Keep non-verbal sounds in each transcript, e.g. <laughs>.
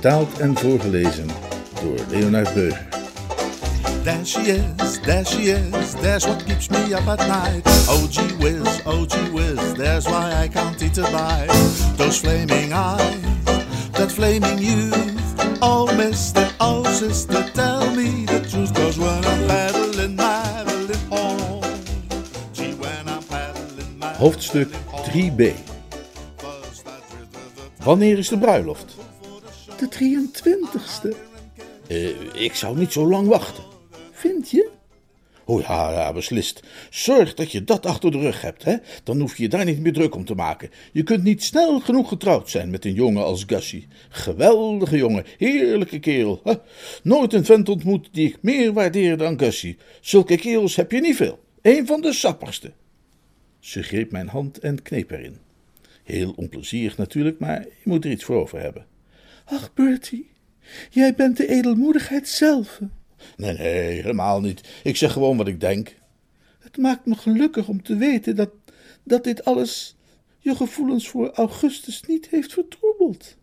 Vertaald en voorgelezen door Leonard Beuger. There she is, there she is, there's what keeps me up at night. Oh gee whiz, oh gee whiz, there's why I can't eat a bite. Those flaming eyes, that flaming youth. Oh mister, oh sister, tell me the truth. Cause when I'm paddling, paddling home. Gee, when I'm paddling, Hoofdstuk 3b. first I drift Wanneer is de bruiloft? De 23ste. Eh, ik zou niet zo lang wachten. Vind je? Oh ja, ja, beslist. Zorg dat je dat achter de rug hebt, hè? Dan hoef je je daar niet meer druk om te maken. Je kunt niet snel genoeg getrouwd zijn met een jongen als Gussie. Geweldige jongen, heerlijke kerel. hè? Nooit een vent ontmoet die ik meer waardeer dan Gussie. Zulke kerels heb je niet veel. Eén van de sappigste. Ze greep mijn hand en kneep erin. Heel onplezierig natuurlijk, maar je moet er iets voor over hebben. Ach, Bertie, jij bent de edelmoedigheid zelf. Nee, nee, helemaal niet. Ik zeg gewoon wat ik denk. Het maakt me gelukkig om te weten dat, dat dit alles je gevoelens voor Augustus niet heeft vertroebeld.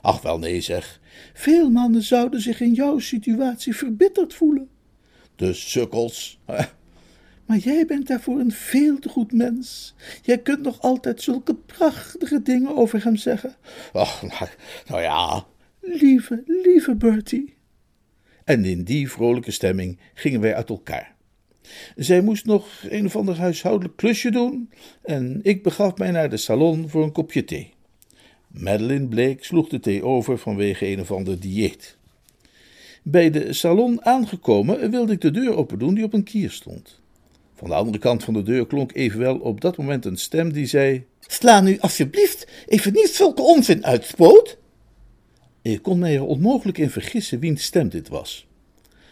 Ach, wel nee, zeg. Veel mannen zouden zich in jouw situatie verbitterd voelen. De sukkels. <laughs> Maar jij bent daarvoor een veel te goed mens. Jij kunt nog altijd zulke prachtige dingen over hem zeggen. Ach, nou, nou ja. Lieve, lieve Bertie. En in die vrolijke stemming gingen wij uit elkaar. Zij moest nog een of ander huishoudelijk klusje doen en ik begaf mij naar de salon voor een kopje thee. Madeline Blake sloeg de thee over vanwege een of ander dieet. Bij de salon aangekomen wilde ik de deur opendoen die op een kier stond. Van de andere kant van de deur klonk evenwel op dat moment een stem die zei: Sla nu alsjeblieft even niet zulke onzin uit, Spoot. Ik kon mij er onmogelijk in vergissen wiens stem dit was.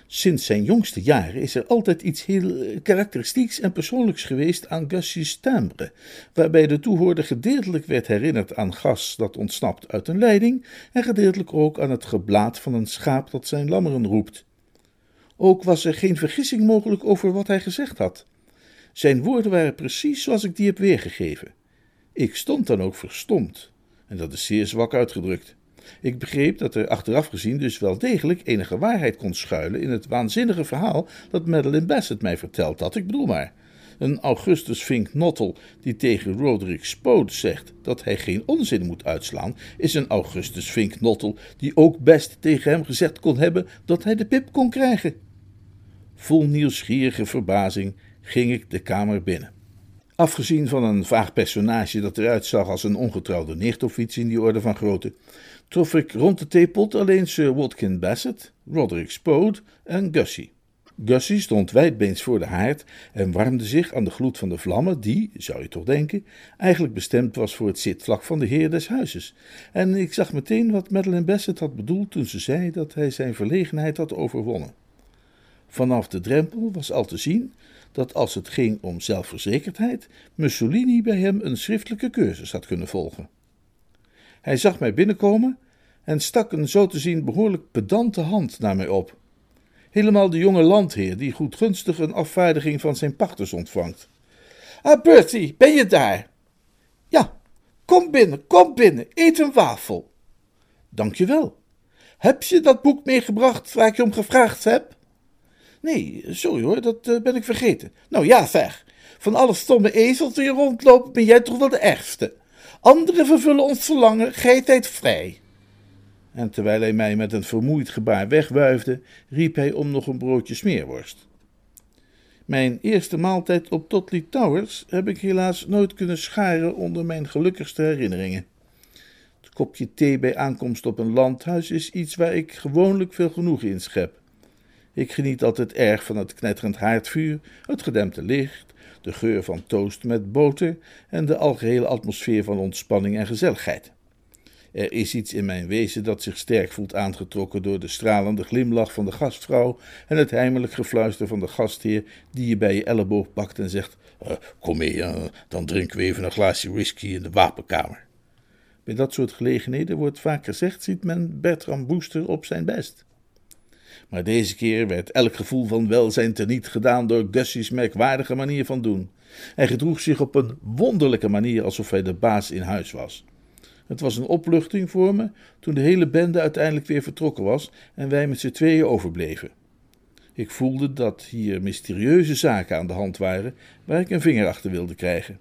Sinds zijn jongste jaren is er altijd iets heel eh, karakteristieks en persoonlijks geweest aan Gussie's timbre, waarbij de toehoorder gedeeltelijk werd herinnerd aan gas dat ontsnapt uit een leiding en gedeeltelijk ook aan het geblaat van een schaap dat zijn lammeren roept. Ook was er geen vergissing mogelijk over wat hij gezegd had. Zijn woorden waren precies zoals ik die heb weergegeven. Ik stond dan ook verstomd, en dat is zeer zwak uitgedrukt. Ik begreep dat er achteraf gezien dus wel degelijk enige waarheid kon schuilen in het waanzinnige verhaal dat Madeline Bassett mij verteld had. Ik bedoel maar, een Augustus Fink Nottel die tegen Roderick Spode zegt dat hij geen onzin moet uitslaan, is een Augustus Fink Nottel die ook best tegen hem gezegd kon hebben dat hij de pip kon krijgen. Vol nieuwsgierige verbazing ging ik de kamer binnen. Afgezien van een vaag personage dat eruit zag als een ongetrouwde nicht of iets in die orde van grootte, trof ik rond de theepot alleen Sir Watkin Bassett, Roderick Spode en Gussie. Gussie stond wijdbeens voor de haard en warmde zich aan de gloed van de vlammen, die, zou je toch denken, eigenlijk bestemd was voor het zitvlak van de heer des huizes. En ik zag meteen wat Madeline Bassett had bedoeld toen ze zei dat hij zijn verlegenheid had overwonnen. Vanaf de drempel was al te zien dat als het ging om zelfverzekerdheid, Mussolini bij hem een schriftelijke cursus had kunnen volgen. Hij zag mij binnenkomen en stak een zo te zien behoorlijk pedante hand naar mij op. Helemaal de jonge landheer die goedgunstig een afvaardiging van zijn pachters ontvangt. Ah, Bertie, ben je daar? Ja, kom binnen, kom binnen, eet een wafel. Dank je wel. Heb je dat boek meegebracht waar ik je om gevraagd heb? Nee, sorry hoor, dat eh, ben ik vergeten. Nou ja, zeg. Van alle stomme ezels die rondlopen, ben jij toch wel de ergste. Anderen vervullen ons verlangen, gij tijd vrij. En terwijl hij mij met een vermoeid gebaar wegwuifde, riep hij om nog een broodje smeerworst. Mijn eerste maaltijd op Totley Towers heb ik helaas nooit kunnen scharen onder mijn gelukkigste herinneringen. Het kopje thee bij aankomst op een landhuis is iets waar ik gewoonlijk veel genoegen in schep. Ik geniet altijd erg van het knetterend haardvuur, het gedempte licht, de geur van toast met boter en de algehele atmosfeer van ontspanning en gezelligheid. Er is iets in mijn wezen dat zich sterk voelt aangetrokken door de stralende glimlach van de gastvrouw en het heimelijk gefluister van de gastheer die je bij je elleboog pakt en zegt: uh, Kom mee, uh, dan drinken we even een glaasje whisky in de wapenkamer. Bij dat soort gelegenheden wordt vaak gezegd: ziet men Bertram Booster op zijn best. Maar deze keer werd elk gevoel van welzijn teniet gedaan door Gussie's merkwaardige manier van doen. Hij gedroeg zich op een wonderlijke manier alsof hij de baas in huis was. Het was een opluchting voor me toen de hele bende uiteindelijk weer vertrokken was en wij met z'n tweeën overbleven. Ik voelde dat hier mysterieuze zaken aan de hand waren waar ik een vinger achter wilde krijgen.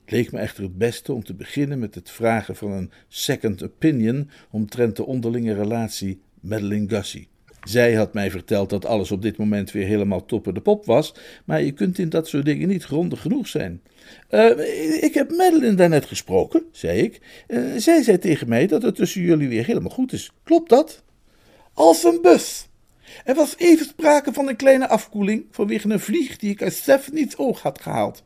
Het leek me echter het beste om te beginnen met het vragen van een second opinion omtrent de onderlinge relatie Madeline Gussie. Zij had mij verteld dat alles op dit moment weer helemaal toppen de pop was, maar je kunt in dat soort dingen niet grondig genoeg zijn. Uh, ik heb Madeline daarnet gesproken, zei ik. Uh, zij zei tegen mij dat het tussen jullie weer helemaal goed is. Klopt dat? Als een bus. Er was even sprake van een kleine afkoeling vanwege een vlieg die ik uit Stephanie's oog had gehaald.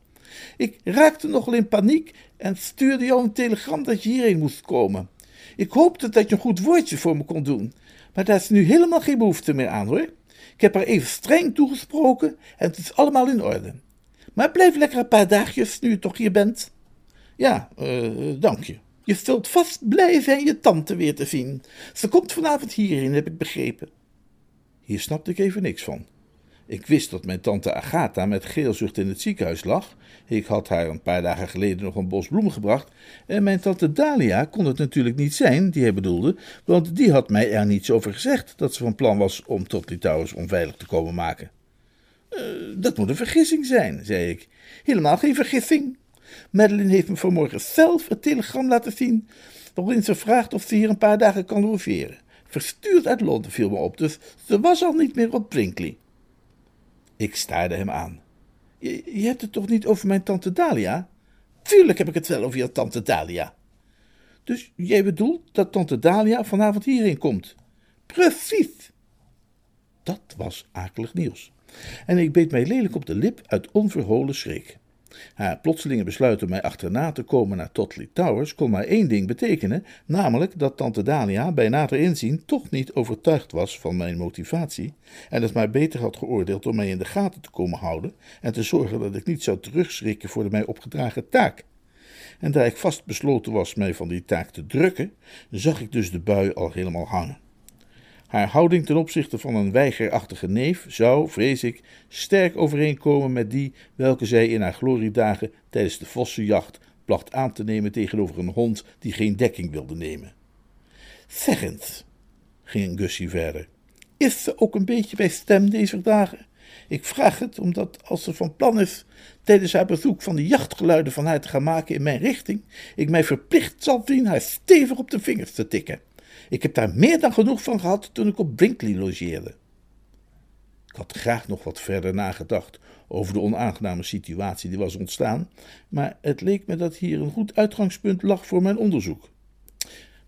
Ik raakte nogal in paniek en stuurde jou een telegram dat je hierheen moest komen. Ik hoopte dat je een goed woordje voor me kon doen. Maar daar is nu helemaal geen behoefte meer aan hoor. Ik heb haar even streng toegesproken en het is allemaal in orde. Maar blijf lekker een paar dagjes nu je toch hier bent. Ja, uh, dank je. Je zult vast blij zijn je tante weer te zien. Ze komt vanavond hierin, heb ik begrepen. Hier snapte ik even niks van. Ik wist dat mijn tante Agatha met geelzucht in het ziekenhuis lag. Ik had haar een paar dagen geleden nog een bos bloemen gebracht. En mijn tante Dalia kon het natuurlijk niet zijn, die hij bedoelde, want die had mij er niets over gezegd dat ze van plan was om tot Litouwers onveilig te komen maken. Uh, dat moet een vergissing zijn, zei ik. Helemaal geen vergissing. Madeline heeft me vanmorgen zelf een telegram laten zien, waarin ze vraagt of ze hier een paar dagen kan logeren. Verstuurd uit Londen viel me op, dus ze was al niet meer op Brinkley. Ik staarde hem aan. Je, hebt het toch niet over mijn tante Dalia? Tuurlijk heb ik het wel over je tante Dalia. Dus jij bedoelt dat tante Dalia vanavond hierheen komt? Precies. Dat was akelig nieuws. En ik beet mij lelijk op de lip uit onverholen schrik. Haar plotselinge besluit om mij achterna te komen naar Totley Towers kon maar één ding betekenen, namelijk dat tante Dalia bij nader inzien toch niet overtuigd was van mijn motivatie en het maar beter had geoordeeld om mij in de gaten te komen houden en te zorgen dat ik niet zou terugschrikken voor de mij opgedragen taak. En daar ik vast besloten was mij van die taak te drukken, zag ik dus de bui al helemaal hangen. Haar houding ten opzichte van een weigerachtige neef zou, vrees ik, sterk overeenkomen met die welke zij in haar gloriedagen tijdens de vossenjacht placht aan te nemen tegenover een hond die geen dekking wilde nemen. Zeg eens, ging Gussie verder, is ze ook een beetje bij stem deze dagen? Ik vraag het omdat als ze van plan is tijdens haar bezoek van de jachtgeluiden van haar te gaan maken in mijn richting, ik mij verplicht zal zien haar stevig op de vingers te tikken. Ik heb daar meer dan genoeg van gehad toen ik op Brinkley logeerde. Ik had graag nog wat verder nagedacht over de onaangename situatie die was ontstaan, maar het leek me dat hier een goed uitgangspunt lag voor mijn onderzoek.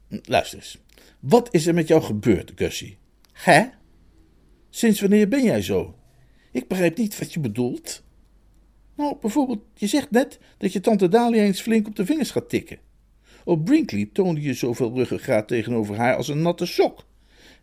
Luister eens, wat is er met jou gebeurd, Gussie? Hè? Sinds wanneer ben jij zo? Ik begrijp niet wat je bedoelt. Nou, bijvoorbeeld, je zegt net dat je tante Dalia eens flink op de vingers gaat tikken. Op Brinkley toonde je zoveel ruggengraat tegenover haar als een natte sok.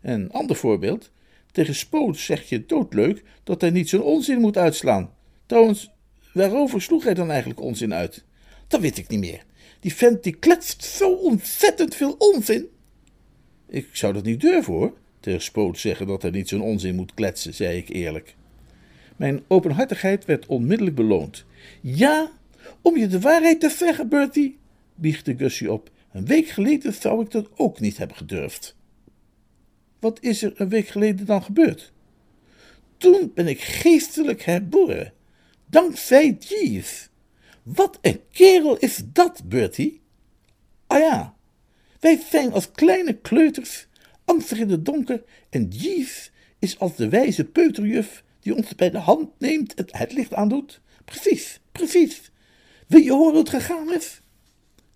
En ander voorbeeld, tegen Spoot zeg je doodleuk dat hij niet zo'n onzin moet uitslaan. Trouwens, waarover sloeg hij dan eigenlijk onzin uit? Dat weet ik niet meer. Die vent die kletst zo ontzettend veel onzin. Ik zou dat niet durven hoor, tegen Spoot zeggen dat hij niet zo'n onzin moet kletsen, zei ik eerlijk. Mijn openhartigheid werd onmiddellijk beloond. Ja, om je de waarheid te zeggen, Bertie, biechtte Gussie op. Een week geleden zou ik dat ook niet hebben gedurfd. Wat is er een week geleden dan gebeurd? Toen ben ik geestelijk herboren. Dankzij Jeeves. Wat een kerel is dat, Bertie? Ah ja, wij zijn als kleine kleuters, angstig in het donker, en Jeeves is als de wijze peuterjuf die ons bij de hand neemt en het licht aandoet. Precies, precies. Wil je horen hoe het gegaan is?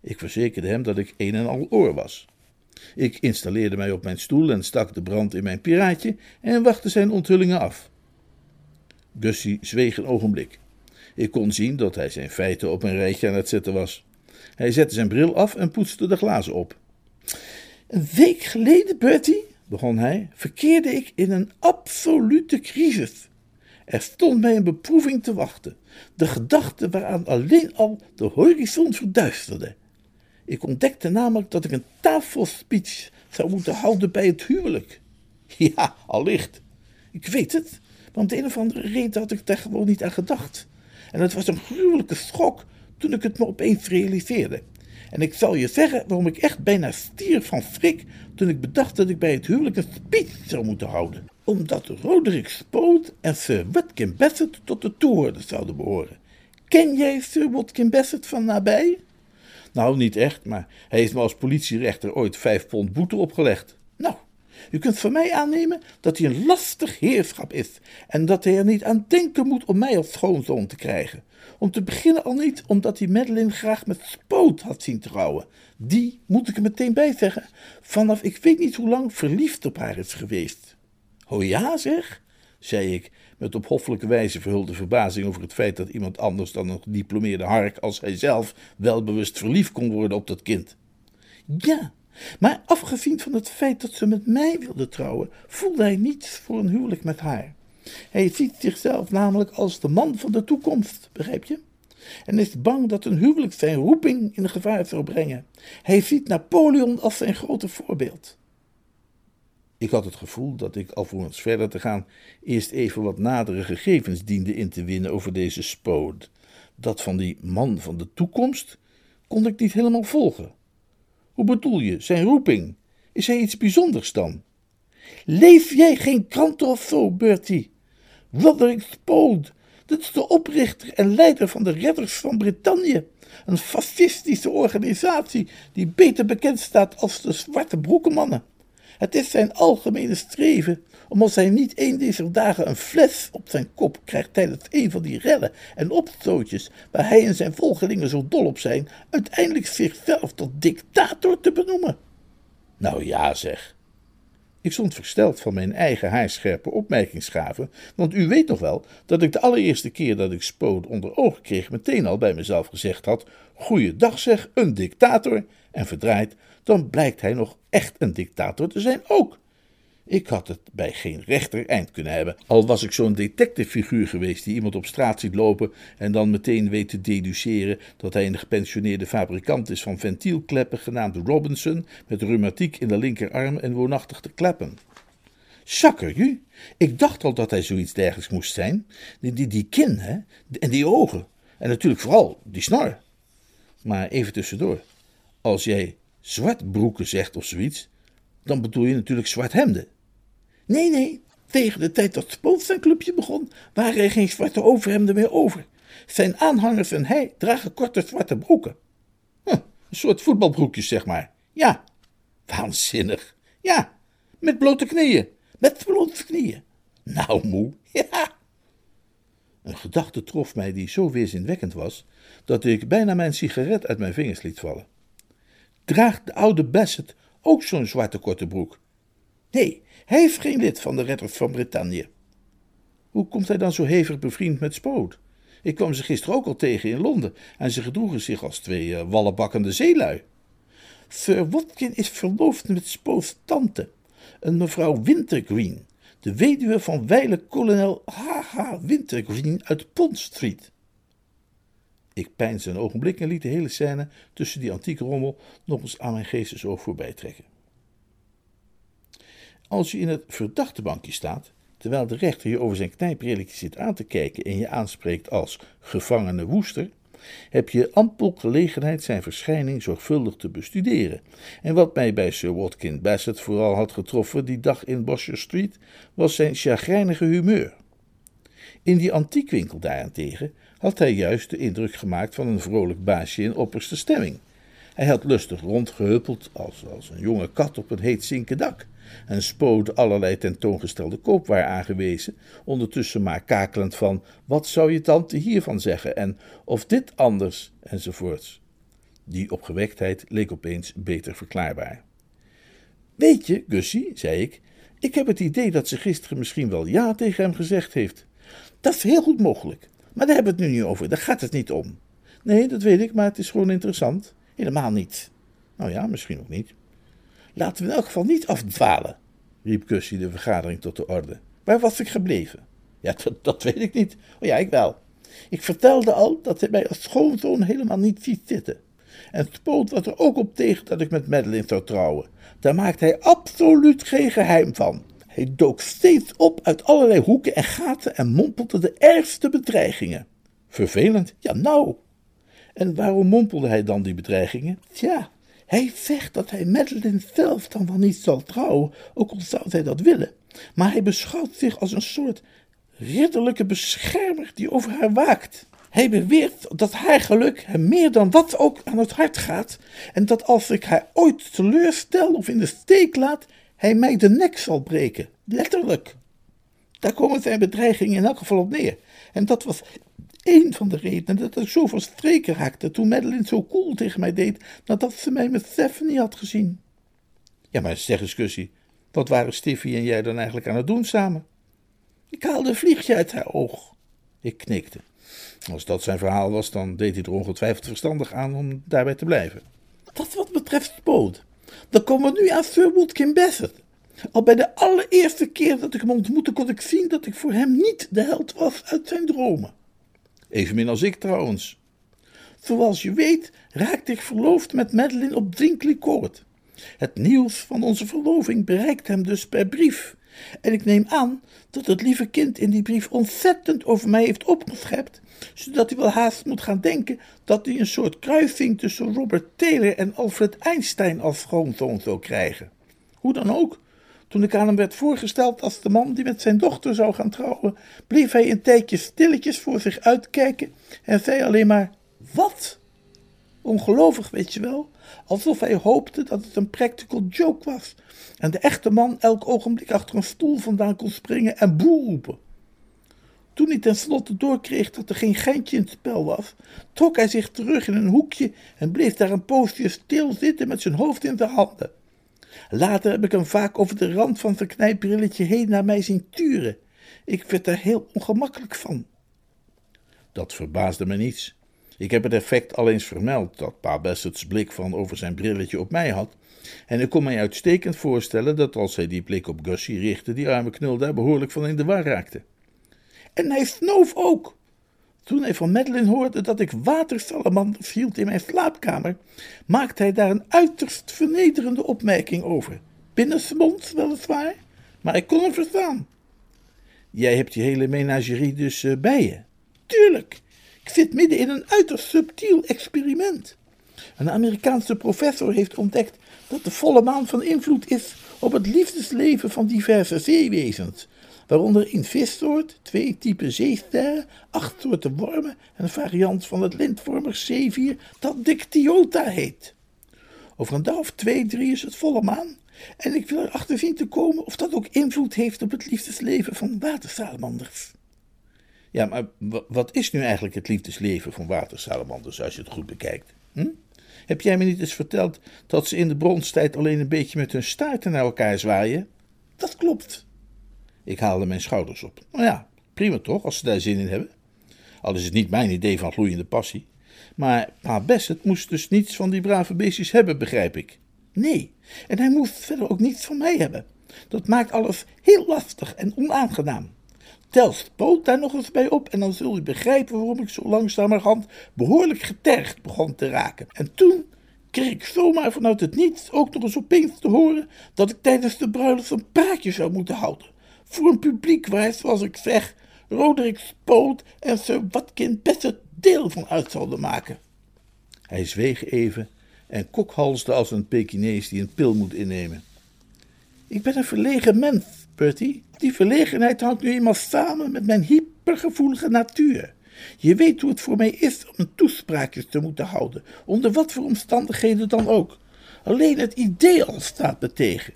Ik verzekerde hem dat ik een en al oor was. Ik installeerde mij op mijn stoel en stak de brand in mijn piraatje en wachtte zijn onthullingen af. Gussie zweeg een ogenblik. Ik kon zien dat hij zijn feiten op een rijtje aan het zetten was. Hij zette zijn bril af en poetste de glazen op. Een week geleden, Bertie, begon hij, verkeerde ik in een absolute crisis. Er stond mij een beproeving te wachten, de gedachte waaraan alleen al de horizon verduisterde. Ik ontdekte namelijk dat ik een tafelspeech zou moeten houden bij het huwelijk. <laughs> Ja, allicht. Ik weet het, om de een of andere reden had ik daar gewoon niet aan gedacht. En het was een gruwelijke schok toen ik het me opeens realiseerde. En ik zal je zeggen waarom ik echt bijna stier van schrik toen ik bedacht dat ik bij het huwelijk een speech zou moeten houden. Omdat Roderick Spoot en Sir Watkin Bassett tot de toehoorders zouden behoren. Ken jij Sir Watkin Bassett van nabij? Nou, niet echt, maar hij heeft me als politierechter ooit vijf pond boete opgelegd. Nou, u kunt van mij aannemen dat hij een lastig heerschap is en dat hij er niet aan denken moet om mij als schoonzoon te krijgen. Om te beginnen al niet omdat hij Madeline graag met spoot had zien trouwen. Die, moet ik er meteen bij zeggen, vanaf ik weet niet hoe lang verliefd op haar is geweest. Oh ja, zeg, zei ik met op hoffelijke wijze verhulde verbazing over het feit dat iemand anders dan een gediplomeerde hark als hij zelf welbewust verliefd kon worden op dat kind. Ja, maar afgezien van het feit dat ze met mij wilde trouwen, voelde hij niets voor een huwelijk met haar. Hij ziet zichzelf namelijk als de man van de toekomst, begrijp je? En is bang dat een huwelijk zijn roeping in gevaar zou brengen. Hij ziet Napoleon als zijn grote voorbeeld. Ik had het gevoel dat ik, alvorens verder te gaan, eerst even wat nadere gegevens diende in te winnen over deze Spode. Dat van die man van de toekomst kon ik niet helemaal volgen. Hoe bedoel je, zijn roeping? Is hij iets bijzonders dan? Leef jij geen kranten of zo, Bertie? Roderick Spode, dat is de oprichter en leider van de Redders van Brittannië. Een fascistische organisatie die beter bekend staat als de Zwarte Broekenmannen. Het is zijn algemene streven om als hij niet een deze dagen een fles op zijn kop krijgt tijdens een van die rellen en opstootjes waar hij en zijn volgelingen zo dol op zijn, uiteindelijk zichzelf tot dictator te benoemen. Nou ja, zeg. Ik stond versteld van mijn eigen haarscherpe opmerkingsgaven, want u weet nog wel dat ik de allereerste keer dat ik Spoot onder ogen kreeg meteen al bij mezelf gezegd had: Goeiedag zeg, een dictator. En verdraaid, dan blijkt hij nog echt een dictator te zijn ook. Ik had het bij geen rechter eind kunnen hebben. Al was ik zo'n detectivefiguur geweest die iemand op straat ziet lopen en dan meteen weet te deduceren dat hij een gepensioneerde fabrikant is van ventielkleppen genaamd Robinson, met reumatiek in de linkerarm en woonachtig te kleppen. Chakker, ik dacht al dat hij zoiets dergelijks moest zijn. Die, die, die kin, hè, en die ogen. En natuurlijk vooral die snor. Maar even tussendoor. Als jij zwartbroeken zegt of zoiets, dan bedoel je natuurlijk zwart hemden. Nee, nee, tegen de tijd dat Spoot zijn clubje begon, waren er geen zwarte overhemden meer over. Zijn aanhangers en hij dragen korte zwarte broeken. Huh, een soort voetbalbroekjes, zeg maar. Ja. Waanzinnig. Ja, met blote knieën. Met blote knieën. Nou, moe. <laughs> Ja. Een gedachte trof mij die zo weerzinwekkend was, dat ik bijna mijn sigaret uit mijn vingers liet vallen. Draagt de oude Bassett ook zo'n zwarte korte broek? Nee, hij is geen lid van de Redders van Brittannië. Hoe komt hij dan zo hevig bevriend met Spoot? Ik kwam ze gisteren ook al tegen in Londen en ze gedroegen zich als twee uh, zeelui. Sir Watkin is verloofd met Spoots tante, een mevrouw Wintergreen, de weduwe van wijle kolonel H.H. Wintergreen uit Pond Street. Ik peinsde een ogenblik en liet de hele scène tussen die antieke rommel nog eens aan mijn geestesoog voorbij trekken. Als je in het verdachtebankje staat, terwijl de rechter je over zijn knijprilletje zit aan te kijken en je aanspreekt als gevangene woester, heb je ampel gelegenheid zijn verschijning zorgvuldig te bestuderen. En wat mij bij Sir Watkin Bassett vooral had getroffen die dag in Bosher Street, was zijn chagrijnige humeur. In die antiekwinkel daarentegen had hij juist de indruk gemaakt van een vrolijk baasje in opperste stemming. Hij had lustig rondgehuppeld als, als een jonge kat op een heet zinken dak en spoot allerlei tentoongestelde koopwaar aangewezen, ondertussen maar kakelend van wat zou je tante hiervan zeggen en of dit anders enzovoorts. Die opgewektheid leek opeens beter verklaarbaar. Weet je, Gussie, zei ik, ik heb het idee dat ze gisteren misschien wel ja tegen hem gezegd heeft. Dat is heel goed mogelijk, maar daar hebben we het nu niet over, daar gaat het niet om. Nee, dat weet ik, maar het is gewoon interessant. Helemaal niet. Nou ja, misschien ook niet. Laten we in elk geval niet afdwalen, riep Gussie de vergadering tot de orde. Waar was ik gebleven? Ja, dat, weet ik niet. Oh ja, ik wel. Ik vertelde al dat hij mij als schoonzoon helemaal niet ziet zitten. En Spoot was er ook op tegen dat ik met Madeline zou trouwen. Daar maakte hij absoluut geen geheim van. Hij dook steeds op uit allerlei hoeken en gaten en mompelde de ergste bedreigingen. Vervelend, ja nou. En waarom mompelde hij dan die bedreigingen? Tja, hij zegt dat hij Madeline zelf dan wel niet zal trouwen, ook al zou zij dat willen. Maar hij beschouwt zich als een soort ridderlijke beschermer die over haar waakt. Hij beweert dat haar geluk hem meer dan wat ook aan het hart gaat en dat als ik haar ooit teleurstel of in de steek laat, hij mij de nek zal breken. Letterlijk. Daar komen zijn bedreigingen in elk geval op neer. En dat was één van de redenen dat ik zo van streken raakte toen Madeline zo cool tegen mij deed nadat ze mij met Stephanie had gezien. Ja, maar zeg eens, Gussie, wat waren Stiffy en jij dan eigenlijk aan het doen samen? Ik haalde een vliegje uit haar oog. Ik knikte. Als dat zijn verhaal was, dan deed hij er ongetwijfeld verstandig aan om daarbij te blijven. Dat wat betreft Spoot. Dan komen we nu aan Woodkin Bassett. Al bij de allereerste keer dat ik hem ontmoette, kon ik zien dat ik voor hem niet de held was uit zijn dromen. Evenmin als ik trouwens. Zoals je weet raakte ik verloofd met Madeline op Dinkley Court. Het nieuws van onze verloving bereikt hem dus per brief. En ik neem aan dat het lieve kind in die brief ontzettend over mij heeft opgeschept, zodat hij wel haast moet gaan denken dat hij een soort kruising tussen Robert Taylor en Alfred Einstein als schoonzoon zou krijgen. Hoe dan ook, toen ik aan hem werd voorgesteld als de man die met zijn dochter zou gaan trouwen, bleef hij een tijdje stilletjes voor zich uitkijken en zei alleen maar: Wat? Ongelovig, weet je wel, alsof hij hoopte dat het een practical joke was en de echte man elk ogenblik achter een stoel vandaan kon springen en boel roepen. Toen hij tenslotte doorkreeg dat er geen geintje in het spel was, trok hij zich terug in een hoekje en bleef daar een poosje stil zitten met zijn hoofd in zijn handen. Later heb ik hem vaak over de rand van zijn knijpbrilletje heen naar mij zien turen. Ik werd er heel ongemakkelijk van. Dat verbaasde me niets. Ik heb het effect al eens vermeld dat pa Bassett's blik van over zijn brilletje op mij had. En ik kon mij uitstekend voorstellen dat als hij die blik op Gussie richtte, die arme knul daar behoorlijk van in de war raakte. En hij snoof ook. Toen hij van Madeline hoorde dat ik watersalamanders hield in mijn slaapkamer, maakte hij daar een uiterst vernederende opmerking over. Binnensmonds weliswaar, maar ik kon hem verstaan. Jij hebt die hele menagerie dus uh, bij je? Tuurlijk. Ik zit midden in een uiterst subtiel experiment. Een Amerikaanse professor heeft ontdekt dat de volle maan van invloed is op het liefdesleven van diverse zeewezens, waaronder in vissoort, twee typen zeesterren, acht soorten wormen en een variant van het lintvormig zeevier dat dictyota heet. Over een dag of twee, drie is het volle maan en ik wil erachter zien te komen of dat ook invloed heeft op het liefdesleven van watersalamanders. Ja, maar wat is nu eigenlijk het liefdesleven van watersalamanders als je het goed bekijkt? Hm? Heb jij me niet eens verteld dat ze in de bronstijd alleen een beetje met hun staarten naar elkaar zwaaien? Dat klopt. Ik haalde mijn schouders op. Nou ja, prima toch, als ze daar zin in hebben. Al is het niet mijn idee van gloeiende passie. Maar pa Bassett moest dus niets van die brave beestjes hebben, begrijp ik. Nee, en hij moest verder ook niets van mij hebben. Dat maakt alles heel lastig en onaangenaam. Tel spoot daar nog eens bij op en dan zul je begrijpen waarom ik zo langzamerhand behoorlijk getergd begon te raken. En toen kreeg ik zomaar vanuit het niets ook nog eens opeens te horen dat ik tijdens de bruiloft een praatje zou moeten houden. Voor een publiek waar, zoals ik zeg, Roderick Spoot en Sir Watkin best deel van uit zouden maken. Hij zweeg even en kokhalsde als een Pekinees die een pil moet innemen. Ik ben een verlegen mens, Die verlegenheid hangt nu eenmaal samen met mijn hypergevoelige natuur. Je weet hoe het voor mij is om een toespraakjes te moeten houden, onder wat voor omstandigheden dan ook. Alleen het idee al staat me tegen.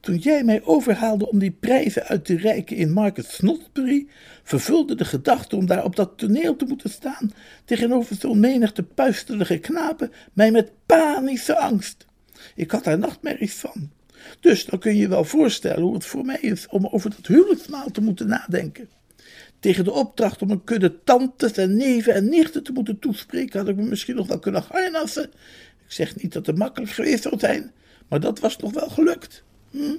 Toen jij mij overhaalde om die prijzen uit te reiken in Market Snodsbury, vervulde de gedachte om daar op dat toneel te moeten staan tegenover zo'n menigte puisterige knapen mij met panische angst. Ik had daar nachtmerries van. Dus dan kun je je wel voorstellen hoe het voor mij is om over dat huwelijksmaal te moeten nadenken. Tegen de opdracht om een kudde tantes en neven en nichten te moeten toespreken, had ik me misschien nog wel kunnen harnassen. Ik zeg niet dat het makkelijk geweest zou zijn, maar dat was nog wel gelukt. Hm?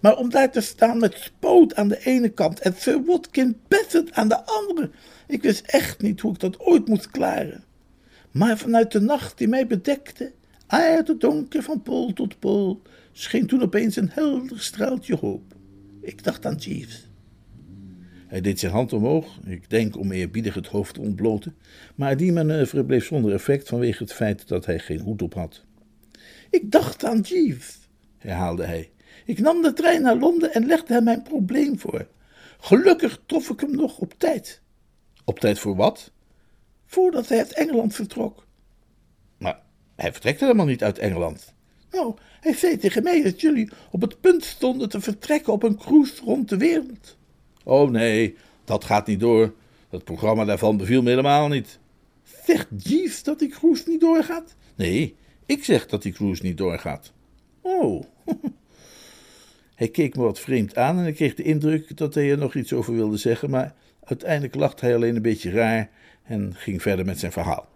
Maar om daar te staan met Spoot aan de ene kant en Sir Watkin Bassett aan de andere, ik wist echt niet hoe ik dat ooit moest klaren. Maar vanuit de nacht die mij bedekte, uit het donker van pool tot pool, scheen toen opeens een helder straaltje hoop. Ik dacht aan Jeeves. Hij deed zijn hand omhoog, ik denk om eerbiedig het hoofd te ontbloten, maar die manoeuvre bleef zonder effect vanwege het feit dat hij geen hoed op had. Ik dacht aan Jeeves, herhaalde hij. Ik nam de trein naar Londen en legde hem mijn probleem voor. Gelukkig trof ik hem nog op tijd. Op tijd voor wat? Voordat hij uit Engeland vertrok. Maar hij vertrekt helemaal niet uit Engeland. Nou, hij zei tegen mij dat jullie op het punt stonden te vertrekken op een cruise rond de wereld. Oh nee, dat gaat niet door. Dat programma daarvan beviel me helemaal niet. Zegt Jeeves dat die cruise niet doorgaat? Nee, ik zeg dat die cruise niet doorgaat. Oh. <laughs> hij keek me wat vreemd aan en ik kreeg de indruk dat hij er nog iets over wilde zeggen, maar uiteindelijk lachte hij alleen een beetje raar en ging verder met zijn verhaal.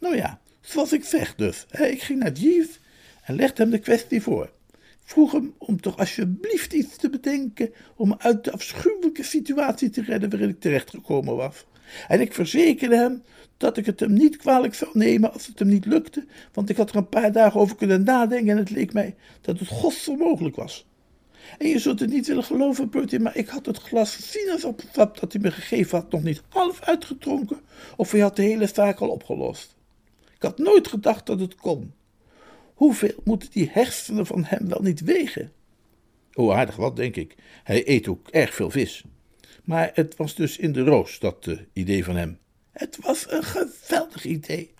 Nou ja, zoals ik zeg dus. Ik ging naar Jeeves en legde hem de kwestie voor. Vroeg hem om toch alsjeblieft iets te bedenken om me uit de afschuwelijke situatie te redden waarin ik terechtgekomen was. En ik verzekerde hem dat ik het hem niet kwalijk zou nemen als het hem niet lukte, want ik had er een paar dagen over kunnen nadenken en het leek mij dat het godsonmogelijk was. En je zult het niet willen geloven, Bertie, maar ik had het glas sinaasappelsap dat hij me gegeven had nog niet half uitgedronken, of hij had de hele zaak al opgelost. Ik had nooit gedacht dat het kon. Hoeveel moeten die hersenen van hem wel niet wegen? Oh, aardig wat, denk ik. Hij eet ook erg veel vis. Maar het was dus in de roos, dat uh, idee van hem. Het was een geweldig idee.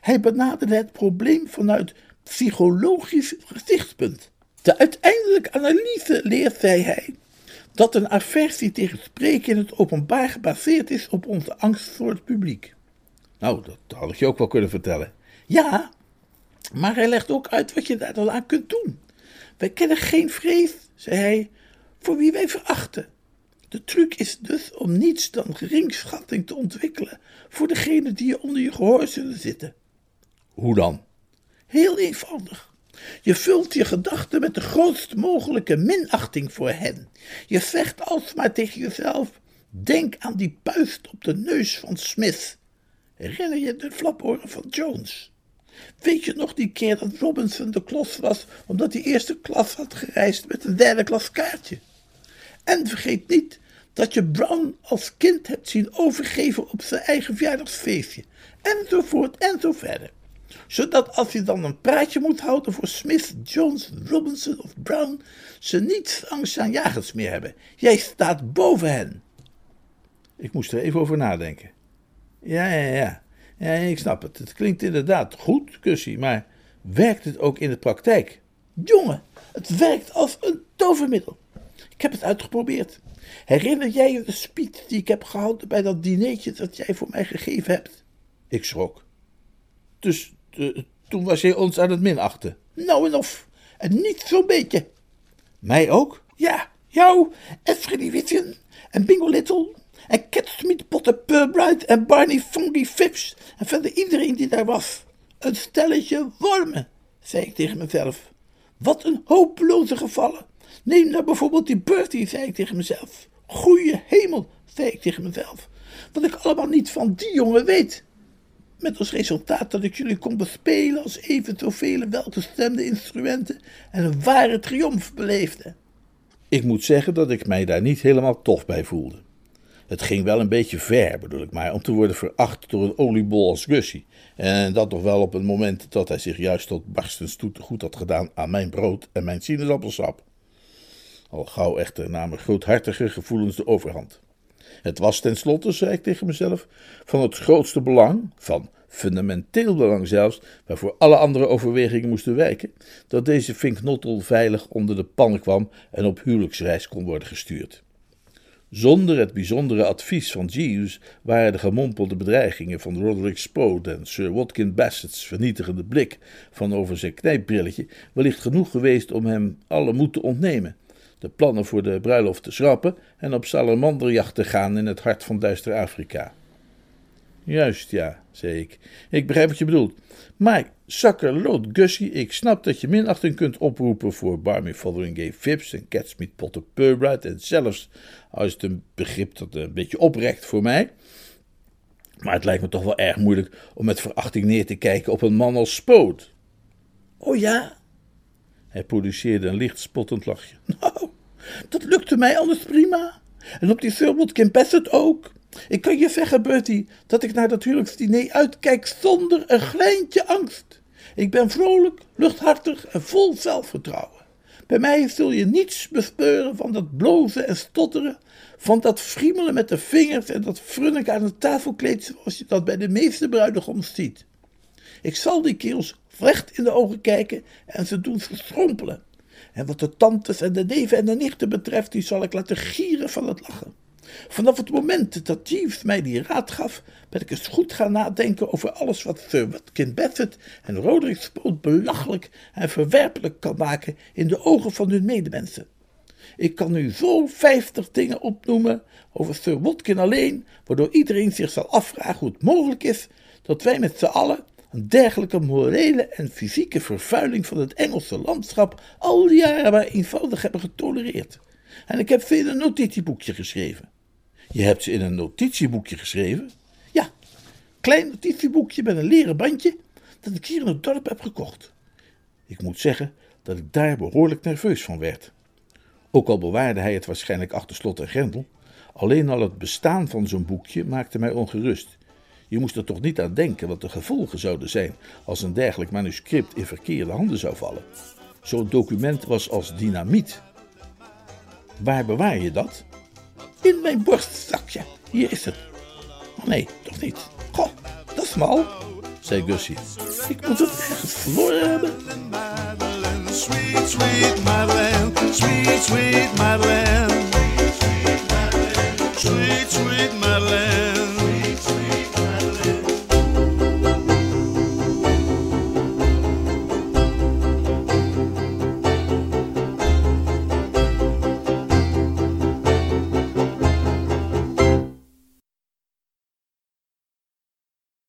Hij benaderde het probleem vanuit psychologisch gezichtspunt. De uiteindelijke analyse leert, zei hij, dat een aversie tegen spreken in het openbaar gebaseerd is op onze angst voor het publiek. Nou, dat had ik je ook wel kunnen vertellen. Ja, maar hij legt ook uit wat je daar dan aan kunt doen. Wij kennen geen vrees, zei hij, voor wie wij verachten. De truc is dus om niets dan geringschatting te ontwikkelen voor degene die je onder je gehoor zullen zitten. Hoe dan? Heel eenvoudig. Je vult je gedachten met de grootst mogelijke minachting voor hen. Je zegt alsmaar tegen jezelf: Denk aan die puist op de neus van Smith. Herinner je de flaporen van Jones? Weet je nog die keer dat Robinson de klos was omdat hij eerste klas had gereisd met een derde klas kaartje? En vergeet niet dat je Brown als kind hebt zien overgeven op zijn eigen verjaardagsfeestje, enzovoort en zo verder. Zodat als je dan een praatje moet houden voor Smith, Jones, Robinson of Brown, ze niet angstaanjagends meer hebben. Jij staat boven hen. Ik moest er even over nadenken. Ja, ja, ja. Ja, ik snap het. Het klinkt inderdaad goed, Kussie, maar werkt het ook in de praktijk? Jongen, het werkt als een tovermiddel. Ik heb het uitgeprobeerd. Herinner jij je de speech die ik heb gehouden bij dat dinertje dat jij voor mij gegeven hebt? Ik schrok. Dus uh, toen was jij ons aan het minachten? Nou en of. En niet zo'n beetje. Mij ook? Ja, jou en Freddy Witten en Bingo Little en Cat Smith Potter Purbright en Barney Funky Phipps en verder iedereen die daar was. Een stelletje wormen, zei ik tegen mezelf. Wat een hopeloze gevallen. Neem nou bijvoorbeeld die Bertie, zei ik tegen mezelf. Goeie hemel, zei ik tegen mezelf. Wat ik allemaal niet van die jongen weet. Met als resultaat dat ik jullie kon bespelen als even zoveel welgestemde instrumenten en een ware triomf beleefde. Ik moet zeggen dat ik mij daar niet helemaal tof bij voelde. Het ging wel een beetje ver, bedoel ik maar, om te worden veracht door een oliebol als Gussie. En dat nog wel op het moment dat hij zich juist tot barstens toe goed had gedaan aan mijn brood en mijn sinaasappelsap. Al gauw echter namen groothartige gevoelens de overhand. Het was tenslotte, zei ik tegen mezelf, van het grootste belang, van fundamenteel belang zelfs, waarvoor alle andere overwegingen moesten wijken, dat deze vinknottel veilig onder de pannen kwam en op huwelijksreis kon worden gestuurd. Zonder het bijzondere advies van Jeeves waren de gemompelde bedreigingen van Roderick Spode en Sir Watkin Bassett's vernietigende blik van over zijn knijpbrilletje wellicht genoeg geweest om hem alle moed te ontnemen, de plannen voor de bruiloft te schrappen en op salamanderjacht te gaan in het hart van duister Afrika. Juist, ja, zei ik. Ik begrijp wat je bedoelt. Maar, zakkerloot Gussie, ik snap dat je minachting kunt oproepen voor Barmy Fotheringham Phipps en Catsmeet Potter Purbright en zelfs, als het een begrip dat een beetje oprekt voor mij. Maar het lijkt me toch wel erg moeilijk om met verachting neer te kijken op een man als Spoot. Oh ja? Hij produceerde een licht spottend lachje. <laughs> Nou, dat lukte mij anders prima. En op die Thurmond Kim Bassett ook. Ik kan je zeggen, Bertie, dat ik naar dat huwelijksdiner uitkijk zonder een glijntje angst. Ik ben vrolijk, luchthartig en vol zelfvertrouwen. Bij mij zul je niets bespeuren van dat blozen en stotteren, van dat friemelen met de vingers en dat frunniken aan het tafelkleed zoals je dat bij de meeste bruidegoms ziet. Ik zal die kerels recht in de ogen kijken en ze doen verschrompelen. En wat de tantes en de neven en de nichten betreft, die zal ik laten gieren van het lachen. Vanaf het moment dat Jeeves mij die raad gaf, ben ik eens goed gaan nadenken over alles wat Sir Watkin Bassett en Roderick Spoot belachelijk en verwerpelijk kan maken in de ogen van hun medemensen. Ik kan nu zo vijftig dingen opnoemen over Sir Watkin alleen, waardoor iedereen zich zal afvragen hoe het mogelijk is dat wij met z'n allen een dergelijke morele en fysieke vervuiling van het Engelse landschap al die jaren maar eenvoudig hebben getolereerd. En ik heb veel een notitieboekje geschreven. Je hebt ze in een notitieboekje geschreven? Ja, klein notitieboekje met een leren bandje dat ik hier in het dorp heb gekocht. Ik moet zeggen dat ik daar behoorlijk nerveus van werd. Ook al bewaarde hij het waarschijnlijk achter slot en grendel, alleen al het bestaan van zo'n boekje maakte mij ongerust. Je moest er toch niet aan denken wat de gevolgen zouden zijn als een dergelijk manuscript in verkeerde handen zou vallen. Zo'n document was als dynamiet. Waar bewaar je dat? In mijn borstzakje. Hier is het. Oh nee, toch niet. Goh, dat is mal, zei Gussie. Ik moet het ergens verloren hebben.